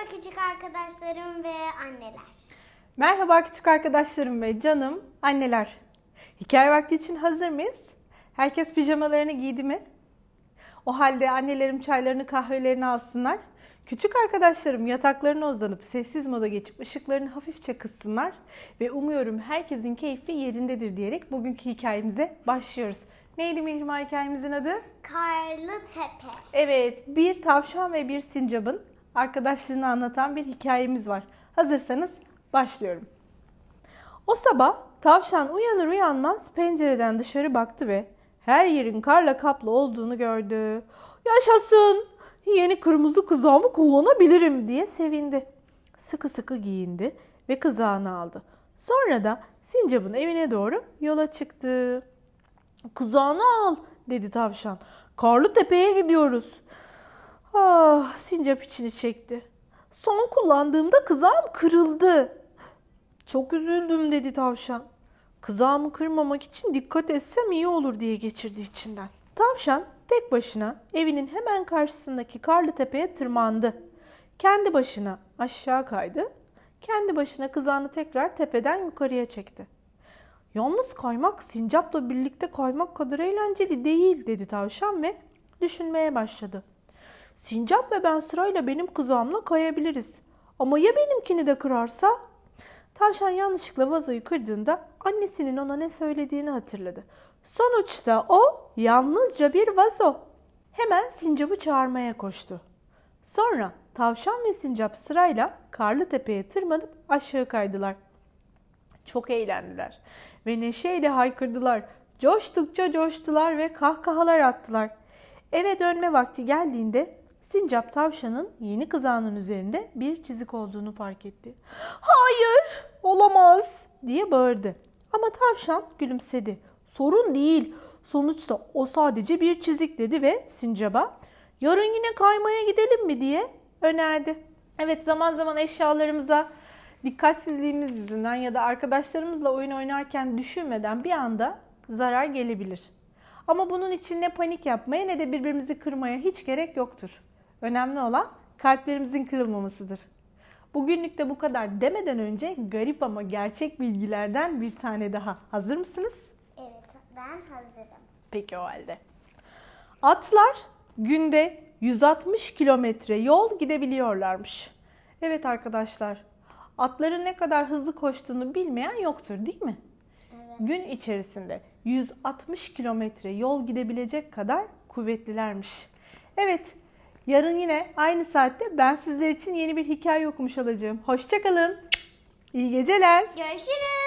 Merhaba küçük arkadaşlarım ve anneler. Merhaba küçük arkadaşlarım ve canım anneler. Hikaye vakti için hazır mıyız? Herkes pijamalarını giydi mi? O halde annelerim çaylarını kahvelerini alsınlar. Küçük arkadaşlarım yataklarına uzanıp sessiz moda geçip ışıklarını hafifçe kıssınlar. Ve umuyorum herkesin keyfi yerindedir diyerek bugünkü hikayemize başlıyoruz. Neydi Mihrimah hikayemizin adı? Karlı Tepe. Evet, bir tavşan ve bir sincapın arkadaşlığını anlatan bir hikayemiz var. Hazırsanız başlıyorum. O sabah tavşan uyanır uyanmaz pencereden dışarı baktı ve her yerin karla kaplı olduğunu gördü. Yaşasın! Yeni kırmızı kızağımı kullanabilirim diye sevindi. Sıkı sıkı giyindi ve kızağını aldı. Sonra da sincapın evine doğru yola çıktı. Kızağını al dedi tavşan. Karlı tepeye gidiyoruz. Ah sincap içini çekti. Son kullandığımda kızağım kırıldı. Çok üzüldüm dedi tavşan. Kızağımı kırmamak için dikkat etsem iyi olur diye geçirdi içinden. Tavşan tek başına evinin hemen karşısındaki karlı tepeye tırmandı. Kendi başına aşağı kaydı. Kendi başına kızağını tekrar tepeden yukarıya çekti. Yalnız kaymak sincapla birlikte kaymak kadar eğlenceli değil dedi tavşan ve düşünmeye başladı. Sincap ve ben sırayla benim kızağımla kayabiliriz. Ama ya benimkini de kırarsa? Tavşan yanlışlıkla vazoyu kırdığında annesinin ona ne söylediğini hatırladı. Sonuçta o yalnızca bir vazo. Hemen sincapı çağırmaya koştu. Sonra tavşan ve sincap sırayla karlı tepeye tırmanıp aşağı kaydılar. Çok eğlendiler ve neşeyle haykırdılar. Coştukça coştular ve kahkahalar attılar. Eve dönme vakti geldiğinde Sincap tavşanın yeni kızağının üzerinde bir çizik olduğunu fark etti. Hayır, olamaz diye bağırdı. Ama tavşan gülümsedi. Sorun değil. Sonuçta o sadece bir çizik dedi ve sincaba yarın yine kaymaya gidelim mi diye önerdi. Evet zaman zaman eşyalarımıza dikkatsizliğimiz yüzünden ya da arkadaşlarımızla oyun oynarken düşünmeden bir anda zarar gelebilir. Ama bunun için ne panik yapmaya ne de birbirimizi kırmaya hiç gerek yoktur. Önemli olan kalplerimizin kırılmamasıdır. Bugünlük de bu kadar demeden önce garip ama gerçek bilgilerden bir tane daha. Hazır mısınız? Evet ben hazırım. Peki o halde. Atlar günde 160 kilometre yol gidebiliyorlarmış. Evet arkadaşlar, atların ne kadar hızlı koştuğunu bilmeyen yoktur değil mi? Evet. Gün içerisinde 160 kilometre yol gidebilecek kadar kuvvetlilermiş. Evet, yarın yine aynı saatte ben sizler için yeni bir hikaye okumuş olacağım. Hoşçakalın. İyi geceler. Görüşürüz.